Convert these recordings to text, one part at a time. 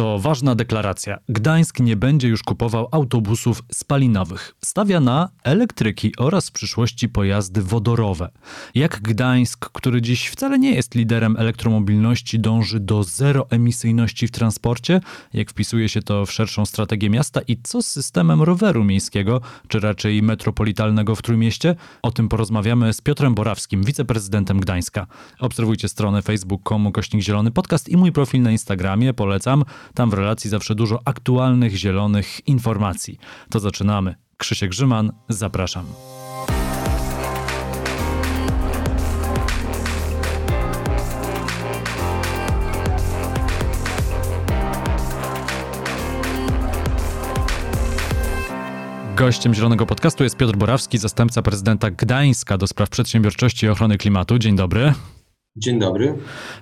To ważna deklaracja. Gdańsk nie będzie już kupował autobusów spalinowych. Stawia na elektryki oraz w przyszłości pojazdy wodorowe. Jak Gdańsk, który dziś wcale nie jest liderem elektromobilności, dąży do zeroemisyjności w transporcie? Jak wpisuje się to w szerszą strategię miasta i co z systemem roweru miejskiego, czy raczej metropolitalnego w Trójmieście? O tym porozmawiamy z Piotrem Borawskim, wiceprezydentem Gdańska. Obserwujcie stronę facebook.com kośnik zielony podcast i mój profil na Instagramie, polecam. Tam w relacji zawsze dużo aktualnych, zielonych informacji. To zaczynamy. Krzysiek Grzyman, zapraszam. Gościem Zielonego Podcastu jest Piotr Borawski, zastępca prezydenta Gdańska do spraw przedsiębiorczości i ochrony klimatu. Dzień dobry. Dzień dobry.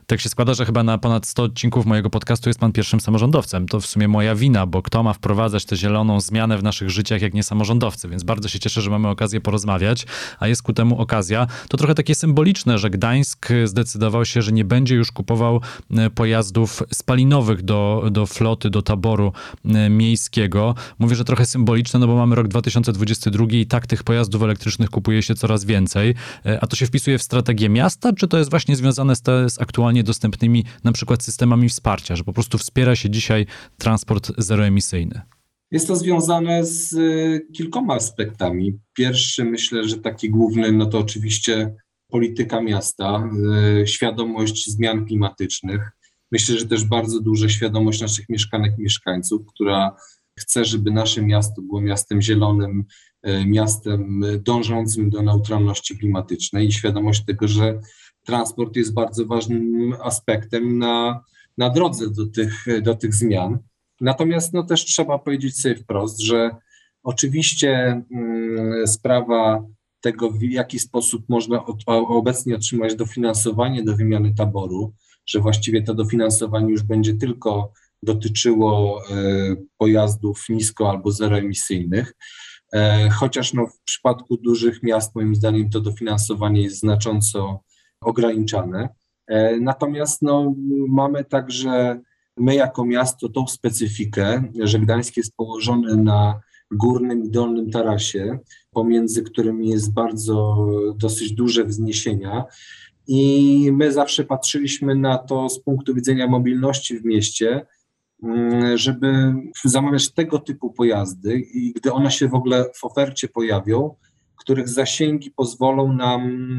Tak się składa, że chyba na ponad 100 odcinków mojego podcastu jest pan pierwszym samorządowcem. To w sumie moja wina, bo kto ma wprowadzać tę zieloną zmianę w naszych życiach, jak nie samorządowcy, więc bardzo się cieszę, że mamy okazję porozmawiać, a jest ku temu okazja. To trochę takie symboliczne, że Gdańsk zdecydował się, że nie będzie już kupował e, pojazdów spalinowych do, do floty, do taboru e, miejskiego. Mówię, że trochę symboliczne, no bo mamy rok 2022 i tak tych pojazdów elektrycznych kupuje się coraz więcej. E, a to się wpisuje w strategię miasta, czy to jest właśnie związane z, te, z aktualnie dostępnymi na przykład systemami wsparcia, że po prostu wspiera się dzisiaj transport zeroemisyjny? Jest to związane z y, kilkoma aspektami. Pierwszy, myślę, że taki główny, no to oczywiście polityka miasta, y, świadomość zmian klimatycznych. Myślę, że też bardzo duża świadomość naszych mieszkanek i mieszkańców, która chce, żeby nasze miasto było miastem zielonym, y, miastem dążącym do neutralności klimatycznej i świadomość tego, że transport jest bardzo ważnym aspektem na, na drodze do tych, do tych zmian. Natomiast no, też trzeba powiedzieć sobie wprost, że oczywiście mm, sprawa tego, w jaki sposób można od, obecnie otrzymać dofinansowanie do wymiany taboru, że właściwie to dofinansowanie już będzie tylko dotyczyło e, pojazdów nisko albo zeroemisyjnych, e, chociaż no, w przypadku dużych miast moim zdaniem to dofinansowanie jest znacząco ograniczane. E, natomiast no, mamy także my jako miasto tą specyfikę, że Gdańsk jest położony na górnym i dolnym tarasie, pomiędzy którymi jest bardzo dosyć duże wzniesienia. I my zawsze patrzyliśmy na to z punktu widzenia mobilności w mieście, mm, żeby zamawiać tego typu pojazdy i gdy one się w ogóle w ofercie pojawią, których zasięgi pozwolą nam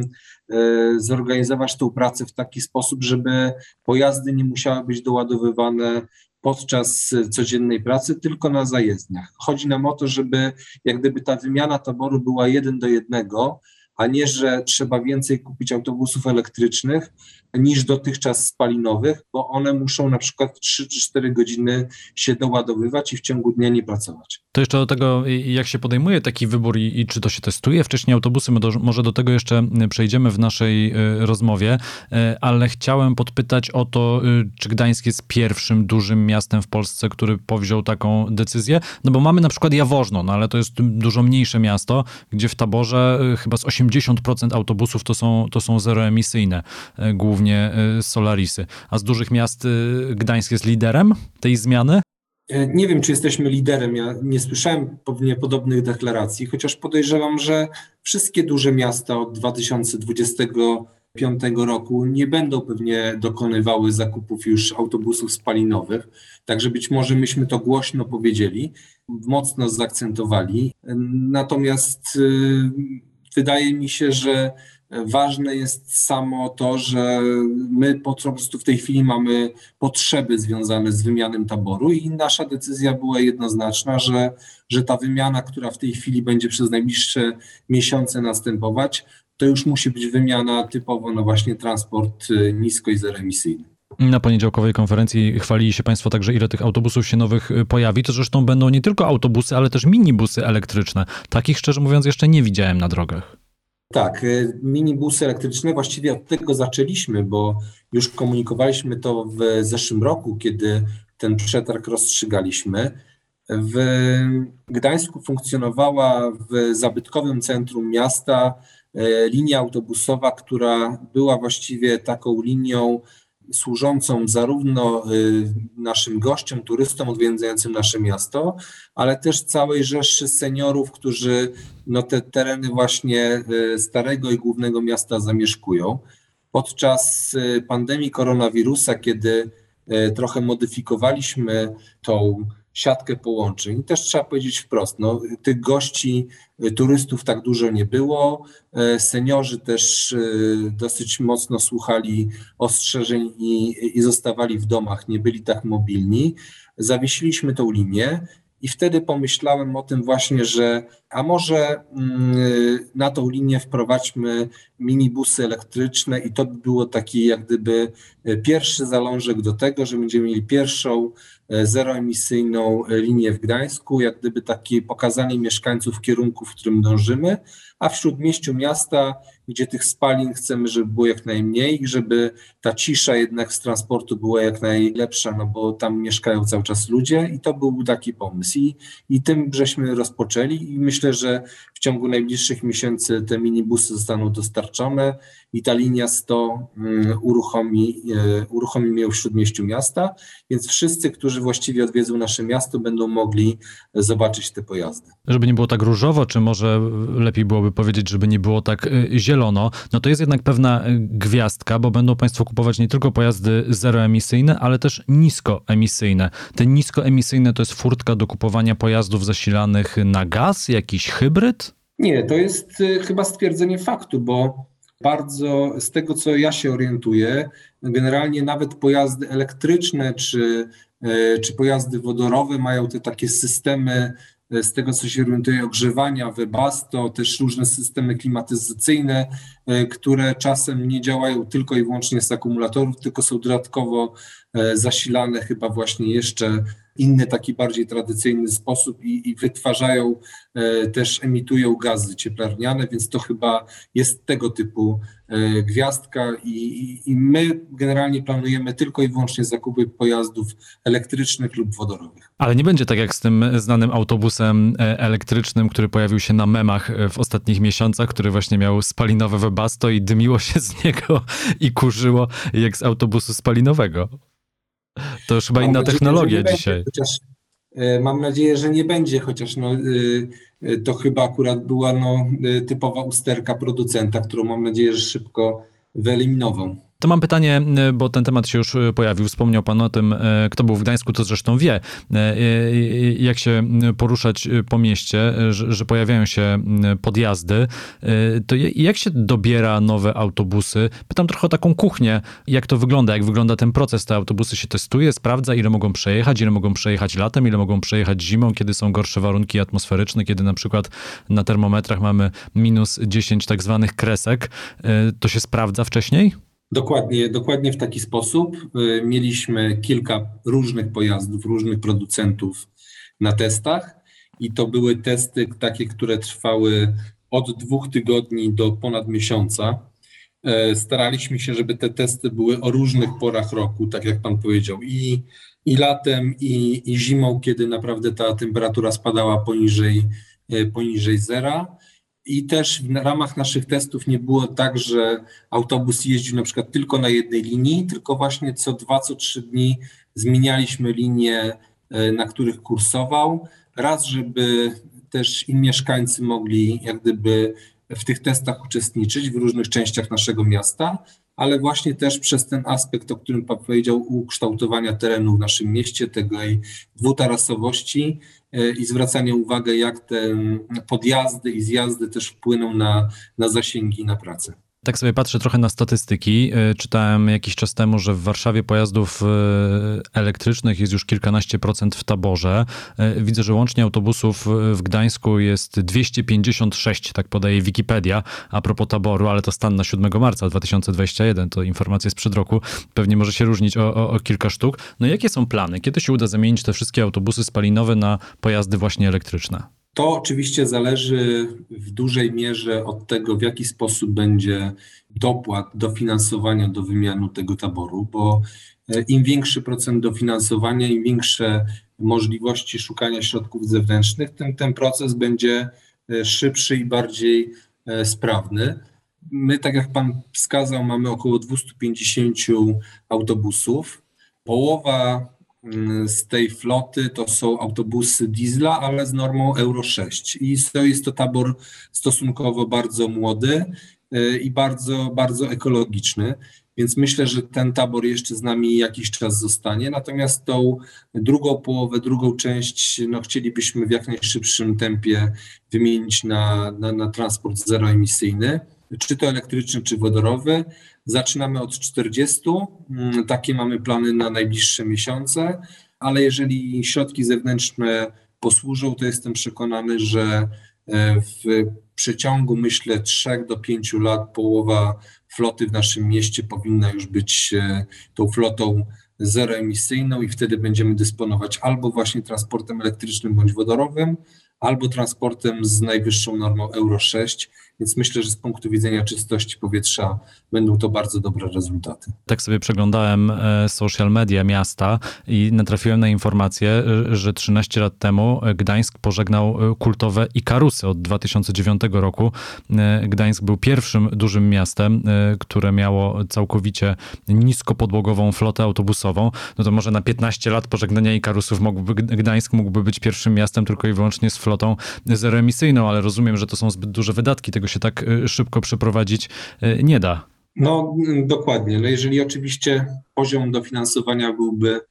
e, zorganizować tą pracę w taki sposób, żeby pojazdy nie musiały być doładowywane podczas codziennej pracy, tylko na zajezdniach. Chodzi nam o to, żeby jak gdyby ta wymiana taboru była jeden do jednego, a nie, że trzeba więcej kupić autobusów elektrycznych niż dotychczas spalinowych, bo one muszą na przykład 3 czy 4 godziny się doładowywać i w ciągu dnia nie pracować. To jeszcze do tego, jak się podejmuje taki wybór i, i czy to się testuje wcześniej autobusy, do, może do tego jeszcze przejdziemy w naszej y, rozmowie, y, ale chciałem podpytać o to, y, czy Gdańsk jest pierwszym dużym miastem w Polsce, który powziął taką decyzję, no bo mamy na przykład Jaworzno, no ale to jest dużo mniejsze miasto, gdzie w taborze chyba z 80% autobusów to są, to są zeroemisyjne głównie głównie y, Solarisy. A z dużych miast y, Gdańsk jest liderem tej zmiany? E, nie wiem, czy jesteśmy liderem. Ja nie słyszałem pewnie podobnych deklaracji, chociaż podejrzewam, że wszystkie duże miasta od 2025 roku nie będą pewnie dokonywały zakupów już autobusów spalinowych. Także być może myśmy to głośno powiedzieli, mocno zaakcentowali. Natomiast wydaje mi się, że Ważne jest samo to, że my po prostu w tej chwili mamy potrzeby związane z wymianą taboru i nasza decyzja była jednoznaczna, że, że ta wymiana, która w tej chwili będzie przez najbliższe miesiące następować, to już musi być wymiana typowo na właśnie transport y, nisko i zeroemisyjny. Na poniedziałkowej konferencji chwalili się Państwo także, ile tych autobusów się nowych y, pojawi. To zresztą będą nie tylko autobusy, ale też minibusy elektryczne. Takich szczerze mówiąc jeszcze nie widziałem na drogach. Tak, y, minibusy elektryczne, właściwie od tego zaczęliśmy, bo już komunikowaliśmy to w zeszłym roku, kiedy ten przetarg rozstrzygaliśmy. W Gdańsku funkcjonowała w zabytkowym centrum miasta y, linia autobusowa, która była właściwie taką linią służącą zarówno naszym gościom, turystom odwiedzającym nasze miasto, ale też całej rzeszy seniorów, którzy no, te tereny właśnie starego i głównego miasta zamieszkują. Podczas pandemii koronawirusa, kiedy trochę modyfikowaliśmy tą siatkę połączeń. Też trzeba powiedzieć wprost, no, tych gości, y, turystów tak dużo nie było. E, seniorzy też y, dosyć mocno słuchali ostrzeżeń i, i zostawali w domach, nie byli tak mobilni. Zawiesiliśmy tą linię i wtedy pomyślałem o tym właśnie, że a może mm, na tą linię wprowadźmy minibusy elektryczne i to by było taki jak gdyby pierwszy zalążek do tego, że będziemy mieli pierwszą zeroemisyjną linię w Gdańsku, jak gdyby takie pokazanie mieszkańców kierunku, w którym dążymy, a w śródmieściu miasta, gdzie tych spalin chcemy, żeby było jak najmniej, żeby ta cisza jednak z transportu była jak najlepsza, no bo tam mieszkają cały czas ludzie i to był taki pomysł. I, i tym żeśmy rozpoczęli i myślę, że w ciągu najbliższych miesięcy te minibusy zostaną dostarczone i ta linia 100 mm, uruchomi, e, uruchomimy ją w śródmieściu miasta, więc wszyscy, którzy właściwie odwiedzą nasze miasto, będą mogli zobaczyć te pojazdy. Żeby nie było tak różowo, czy może lepiej byłoby powiedzieć, żeby nie było tak e, zielono, no to jest jednak pewna e, gwiazdka, bo będą Państwo kupować nie tylko pojazdy zeroemisyjne, ale też niskoemisyjne. Te niskoemisyjne to jest furtka do kupowania pojazdów zasilanych na gaz, jakiś hybryd? Nie, to jest chyba stwierdzenie faktu, bo bardzo, z tego co ja się orientuję, generalnie nawet pojazdy elektryczne czy, czy pojazdy wodorowe mają te takie systemy, e, z tego co się orientuję, ogrzewania, Webasto, też różne systemy klimatyzacyjne, e, które czasem nie działają tylko i wyłącznie z akumulatorów, tylko są dodatkowo zasilane chyba właśnie jeszcze inny, taki bardziej tradycyjny sposób i, i wytwarzają, e, też emitują gazy cieplarniane, więc to chyba jest tego typu e, gwiazdka i, i my generalnie planujemy tylko i wyłącznie zakupy pojazdów elektrycznych lub wodorowych. Ale nie będzie tak jak z tym znanym autobusem e, elektrycznym, który pojawił się na memach w ostatnich miesiącach, który właśnie miał spalinowe webasto i dymiło się z niego i kurzyło jak z autobusu spalinowego. To już chyba mam inna technologia dzisiaj. Będzie, chociaż, e, mam nadzieję, że nie będzie, chociaż no, e, e, to chyba akurat była no, typowa usterka producenta, którą mam nadzieję, że szybko wyeliminował. To mam pytanie, e, bo ten temat się już e, pojawił. Wspomniał Pan o tym, e, kto był w Gdańsku, to zresztą wie, jak się poruszać po mieście, że pojawiają się podjazdy. To jak się dobiera nowe autobusy? Pytam trochę o taką kuchnię. Jak to wygląda? Jak wygląda ten proces? Te autobusy się testuje, sprawdza, ile mogą przejechać, ile mogą przejechać latem, ile mogą przejechać zimą, kiedy są gorsze warunki atmosferyczne, kiedy na przykład na termometrach mamy minus 10 tak zwanych kresek. To się sprawdza wcześniej? Dokładnie, dokładnie w taki sposób. Y, mieliśmy kilka różnych pojazdów, różnych producentów na testach i to były testy takie, które trwały od dwóch tygodni do ponad miesiąca. E, staraliśmy się, żeby te testy były o różnych porach roku, tak jak Pan powiedział, i, i latem, i, i zimą, kiedy naprawdę ta temperatura spadała poniżej, e, poniżej zera. I też w ramach naszych testów nie było tak, że autobus jeździł na przykład tylko na jednej linii, tylko właśnie co dwa, co trzy dni zmienialiśmy linie, e, na których kursował. Raz, żeby też i mieszkańcy mogli jak gdyby w tych testach uczestniczyć w różnych częściach naszego miasta, ale właśnie też przez ten aspekt, o którym Pan powiedział, ukształtowania terenu w naszym mieście, tej dwutarasowości, i zwracanie uwagi, jak te podjazdy i zjazdy też wpłyną na, na zasięgi na pracę. Tak sobie patrzę trochę na statystyki. E, czytałem jakiś czas temu, że w Warszawie pojazdów e, elektrycznych jest już kilkanaście procent w taborze. E, widzę, że łącznie autobusów w Gdańsku jest 256, tak podaje Wikipedia, a propos taboru, ale to stan na 7 marca 2021, to informacja sprzed roku. Pewnie może się różnić o, o, o kilka sztuk. No jakie są plany? Kiedy się uda zamienić te wszystkie autobusy spalinowe na pojazdy właśnie elektryczne? To oczywiście zależy w dużej mierze od tego, w jaki sposób będzie dopłat, dofinansowania do wymiany tego taboru, bo e, im większy procent dofinansowania, im większe możliwości szukania środków zewnętrznych, tym ten proces będzie e, szybszy i bardziej e, sprawny. My, tak jak Pan wskazał, mamy około 250 autobusów. Połowa z tej floty to są autobusy diesla, ale z normą Euro 6. I to jest to tabor stosunkowo bardzo młody y, i bardzo, bardzo ekologiczny. Więc myślę, że ten tabor jeszcze z nami jakiś czas zostanie. Natomiast tą drugą połowę, drugą część no, chcielibyśmy w jak najszybszym tempie wymienić na, na, na transport zeroemisyjny, czy to elektryczny, czy wodorowy. Zaczynamy od 40. Mm, takie mamy plany na najbliższe miesiące, ale jeżeli środki zewnętrzne posłużą, to jestem przekonany, że e, w przeciągu myślę 3 do 5 lat połowa floty w naszym mieście powinna już być e, tą flotą zeroemisyjną i wtedy będziemy dysponować albo właśnie transportem elektrycznym bądź wodorowym, albo transportem z najwyższą normą Euro 6 więc myślę, że z punktu widzenia czystości powietrza będą to bardzo dobre rezultaty. Tak sobie przeglądałem e, social media miasta i natrafiłem na informację, e, że 13 lat temu Gdańsk pożegnał e, kultowe Ikarusy od 2009 roku. Gdańsk był pierwszym dużym miastem, które miało całkowicie niskopodłogową flotę autobusową. No to może na 15 lat pożegnania Ikarusów mógłby, Gdańsk mógłby być pierwszym miastem tylko i wyłącznie z flotą zeroemisyjną, ale rozumiem, że to są zbyt duże wydatki tego się tak y, szybko przeprowadzić y, nie da. No dokładnie. No jeżeli oczywiście poziom dofinansowania byłby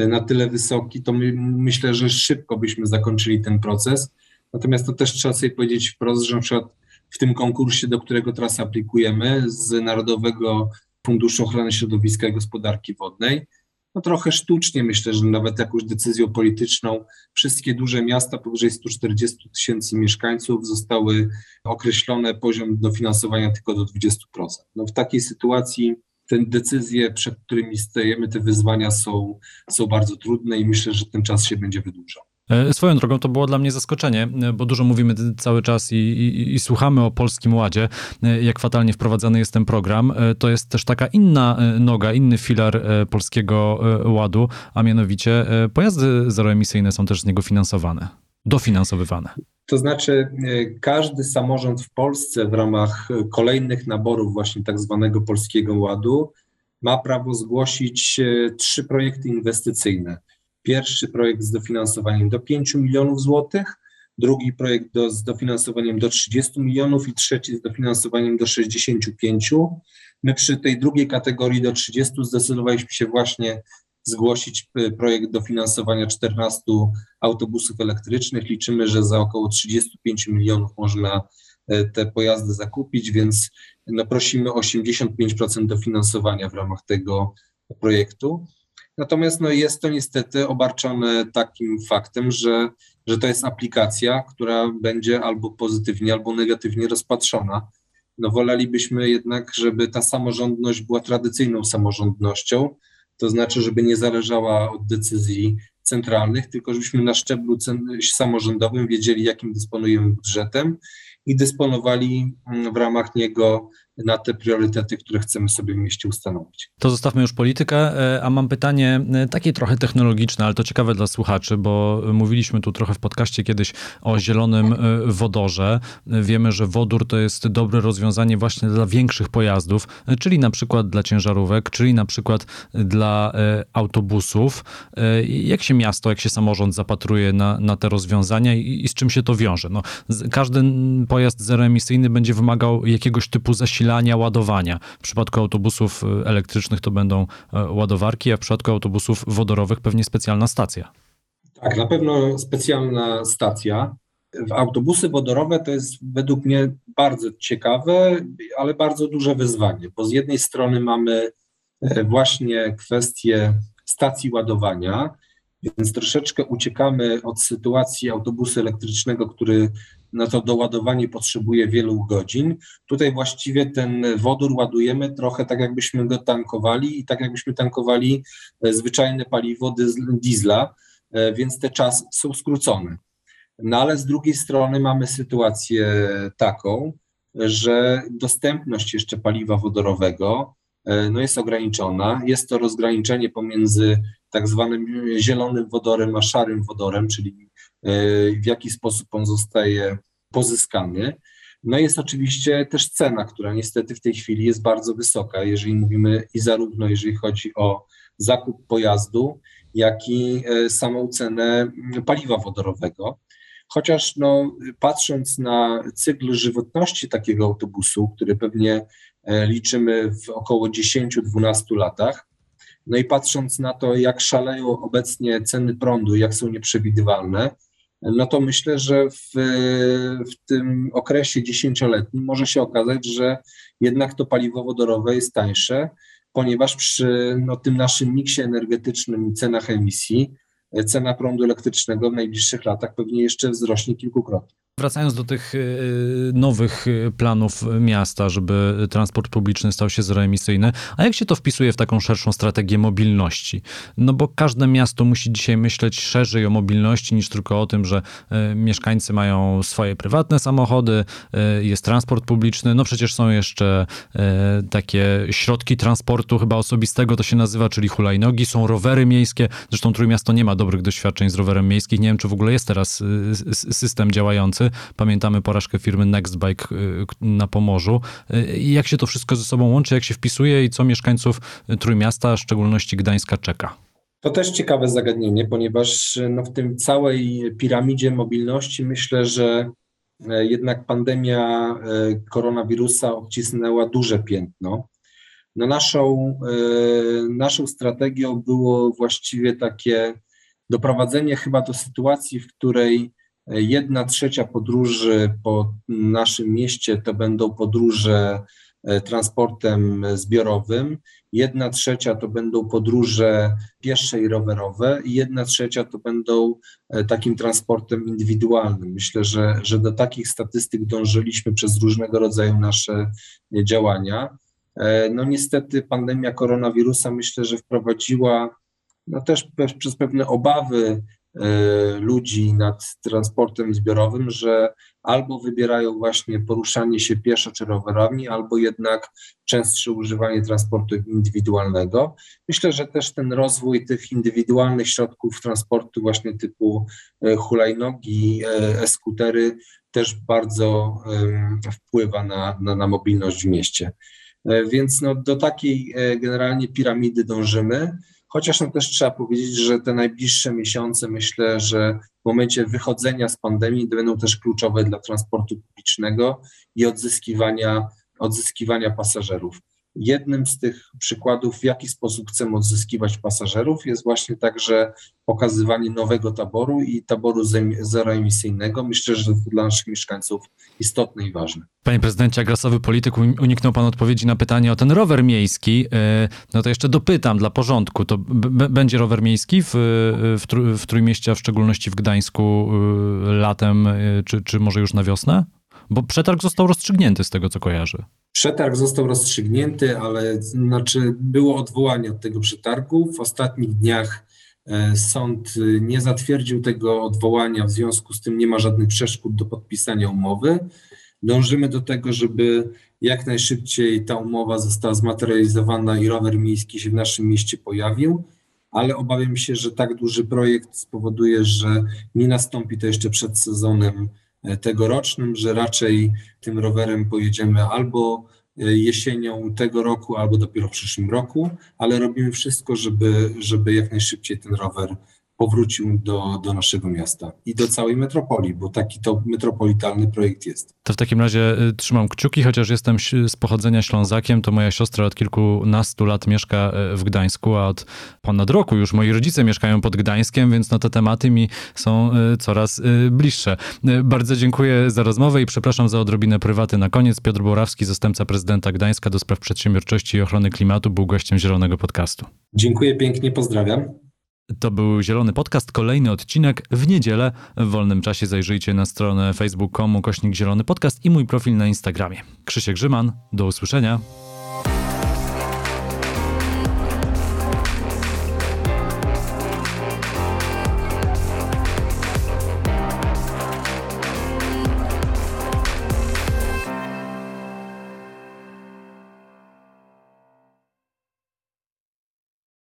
y, na tyle wysoki, to my, myślę, że szybko byśmy zakończyli ten proces. Natomiast to też trzeba sobie powiedzieć wprost, że na przykład w tym konkursie, do którego teraz aplikujemy z Narodowego Funduszu Ochrony Środowiska i Gospodarki Wodnej, no trochę sztucznie myślę, że nawet jakąś decyzją polityczną wszystkie duże miasta powyżej 140 tysięcy mieszkańców zostały określone poziom dofinansowania tylko do 20%. No w takiej sytuacji te decyzje, przed którymi stajemy, te wyzwania są, są bardzo trudne i myślę, że ten czas się będzie wydłużał. E, swoją drogą to było dla mnie zaskoczenie, e, bo dużo mówimy cały czas i, i, i, słuchamy o polskim ładzie, e, jak fatalnie wprowadzany jest ten program. To jest też taka inna noga, inny filar polskiego ładu, a mianowicie pojazdy zeroemisyjne są też z niego finansowane, dofinansowywane. To znaczy, każdy samorząd w Polsce w ramach kolejnych naborów, właśnie tak zwanego polskiego ładu, ma prawo zgłosić trzy projekty inwestycyjne Pierwszy projekt z dofinansowaniem do 5 milionów złotych, drugi projekt do, z dofinansowaniem do 30 milionów i trzeci z dofinansowaniem do 65. My przy tej drugiej kategorii do 30 zdecydowaliśmy się właśnie zgłosić y, projekt dofinansowania 14 autobusów elektrycznych. Liczymy, że za około 35 milionów można y, te pojazdy zakupić, więc no prosimy o 85% dofinansowania w ramach tego projektu. Natomiast no, jest to niestety obarczone takim faktem, że, że to jest aplikacja, która będzie albo pozytywnie, albo negatywnie rozpatrzona. No, wolelibyśmy jednak, żeby ta samorządność była tradycyjną samorządnością, to znaczy, żeby nie zależała od decyzji centralnych, tylko żebyśmy na szczeblu samorządowym wiedzieli, jakim dysponujemy budżetem i dysponowali mm, w ramach niego na te priorytety, które chcemy sobie w mieście ustanowić. To zostawmy już politykę, e, a mam pytanie e, takie trochę technologiczne, ale to ciekawe dla słuchaczy, bo mówiliśmy tu trochę w podcaście kiedyś o zielonym e, wodorze. Wiemy, że wodór to jest dobre rozwiązanie właśnie dla większych pojazdów, czyli na przykład dla ciężarówek, czyli na przykład dla autobusów. Jak się miasto, jak się samorząd zapatruje na, na te rozwiązania i, i z czym się to wiąże? No, każdy pojazd zeroemisyjny będzie wymagał jakiegoś typu zasilania zasilania, ładowania. W przypadku autobusów y, elektrycznych to będą e, ładowarki, a w przypadku autobusów wodorowych pewnie specjalna stacja. Tak, na pewno specjalna stacja. Autobusy wodorowe to jest według mnie bardzo ciekawe, ale bardzo duże wyzwanie, bo z jednej strony mamy e, właśnie kwestię stacji ładowania, więc troszeczkę uciekamy od sytuacji autobusu elektrycznego, który na to doładowanie potrzebuje wielu godzin. Tutaj właściwie ten wodór ładujemy trochę tak, jakbyśmy go tankowali i tak, jakbyśmy tankowali e, zwyczajne paliwo diesla, e, więc te czasy są skrócone. No ale z drugiej strony mamy sytuację taką, że dostępność jeszcze paliwa wodorowego no jest ograniczona. Jest to rozgraniczenie pomiędzy tak zwanym zielonym wodorem a szarym wodorem, czyli w jaki sposób on zostaje pozyskany. No jest oczywiście też cena, która niestety w tej chwili jest bardzo wysoka, jeżeli mówimy i zarówno jeżeli chodzi o zakup pojazdu, jak i e, samą cenę paliwa wodorowego. Chociaż no, patrząc na cykl żywotności takiego autobusu, który pewnie e, liczymy w około 10-12 latach, no i patrząc na to, jak szaleją obecnie ceny prądu, jak są nieprzewidywalne, no to myślę, że w, w tym okresie dziesięcioletnim może się okazać, że jednak to paliwo wodorowe jest tańsze, ponieważ przy no, tym naszym miksie energetycznym i cenach emisji cena prądu elektrycznego w najbliższych latach pewnie jeszcze wzrośnie kilkukrotnie. Wracając do tych y, nowych y, planów miasta, żeby transport publiczny stał się zeroemisyjny, a jak się to wpisuje w taką szerszą strategię mobilności? No bo każde miasto musi dzisiaj myśleć szerzej o mobilności niż tylko o tym, że y, mieszkańcy mają swoje prywatne samochody, jest transport publiczny, no przecież są jeszcze takie środki transportu chyba osobistego to się nazywa, czyli hulajnogi, są rowery miejskie, zresztą Trójmiasto nie ma dobrych doświadczeń z rowerem miejskim, nie wiem czy w ogóle jest teraz system działający, Pamiętamy porażkę firmy Nextbike y, na Pomorzu. Y, jak się to wszystko ze sobą łączy, jak się wpisuje i co mieszkańców Trójmiasta, w szczególności Gdańska, czeka? To też ciekawe zagadnienie, ponieważ no, w tym całej piramidzie mobilności myślę, że jednak pandemia koronawirusa obcisnęła duże piętno. No naszą, naszą strategią było właściwie takie doprowadzenie chyba do sytuacji, w której Jedna trzecia podróży po naszym mieście to będą podróże e, transportem zbiorowym, jedna trzecia to będą podróże piesze i rowerowe i jedna trzecia to będą e, takim transportem indywidualnym. Myślę, że, że do takich statystyk dążyliśmy przez różnego rodzaju nasze działania. E, no niestety pandemia koronawirusa myślę, że wprowadziła no też przez pewne obawy ludzi nad transportem zbiorowym, że albo wybierają właśnie poruszanie się pieszo czy rowerami, albo jednak częstsze używanie transportu indywidualnego. Myślę, że też ten rozwój tych indywidualnych środków transportu właśnie typu e, hulajnogi, e, e-skutery też bardzo wpływa na, na, na mobilność w mieście. Więc no, do takiej generalnie piramidy dążymy. Chociaż no też trzeba powiedzieć, że te najbliższe miesiące myślę, że w momencie wychodzenia z pandemii będą też kluczowe dla transportu publicznego i odzyskiwania, odzyskiwania pasażerów. Jednym z tych przykładów, w jaki sposób chcemy odzyskiwać pasażerów, jest właśnie także pokazywanie nowego taboru i taboru zeroemisyjnego. Myślę, że to dla naszych mieszkańców istotne i ważne. Panie prezydencie, grasowy polityk, uniknął pan odpowiedzi na pytanie o ten rower miejski. E, no to jeszcze dopytam dla porządku. To będzie rower miejski w, w, w Trójmieście, a w szczególności w Gdańsku e, latem, e, czy, czy może już na wiosnę? Bo przetarg został rozstrzygnięty z tego, co kojarzę. Przetarg został rozstrzygnięty, ale znaczy było odwołanie od tego przetargu. W ostatnich dniach e, sąd nie zatwierdził tego odwołania, w związku z tym nie ma żadnych przeszkód do podpisania umowy. Dążymy do tego, żeby jak najszybciej ta umowa została zmaterializowana i rower miejski się w naszym mieście pojawił, ale obawiam się, że tak duży projekt spowoduje, że nie nastąpi to jeszcze przed sezonem E, tegorocznym, że raczej tym rowerem pojedziemy albo e, jesienią tego roku, albo dopiero w przyszłym roku, ale robimy wszystko, żeby, żeby jak najszybciej ten rower powrócił do, do naszego miasta i do całej metropolii, bo taki to metropolitalny projekt jest. To w takim razie y, trzymam kciuki, chociaż jestem z pochodzenia Ślązakiem, to moja siostra od kilkunastu lat mieszka y, w Gdańsku, a od ponad roku już moi rodzice mieszkają pod Gdańskiem, więc no te tematy mi są y, coraz bliższe. Bardzo dziękuję za rozmowę i przepraszam za odrobinę prywaty na koniec. Piotr Borawski, zastępca prezydenta Gdańska do spraw przedsiębiorczości i ochrony klimatu, był gościem Zielonego Podcastu. Dziękuję pięknie, pozdrawiam. To był Zielony Podcast, kolejny odcinek w niedzielę. W wolnym czasie zajrzyjcie na stronę facebook.com kośnik Zielony Podcast i mój profil na Instagramie. Krzysiek Grzyman, do usłyszenia.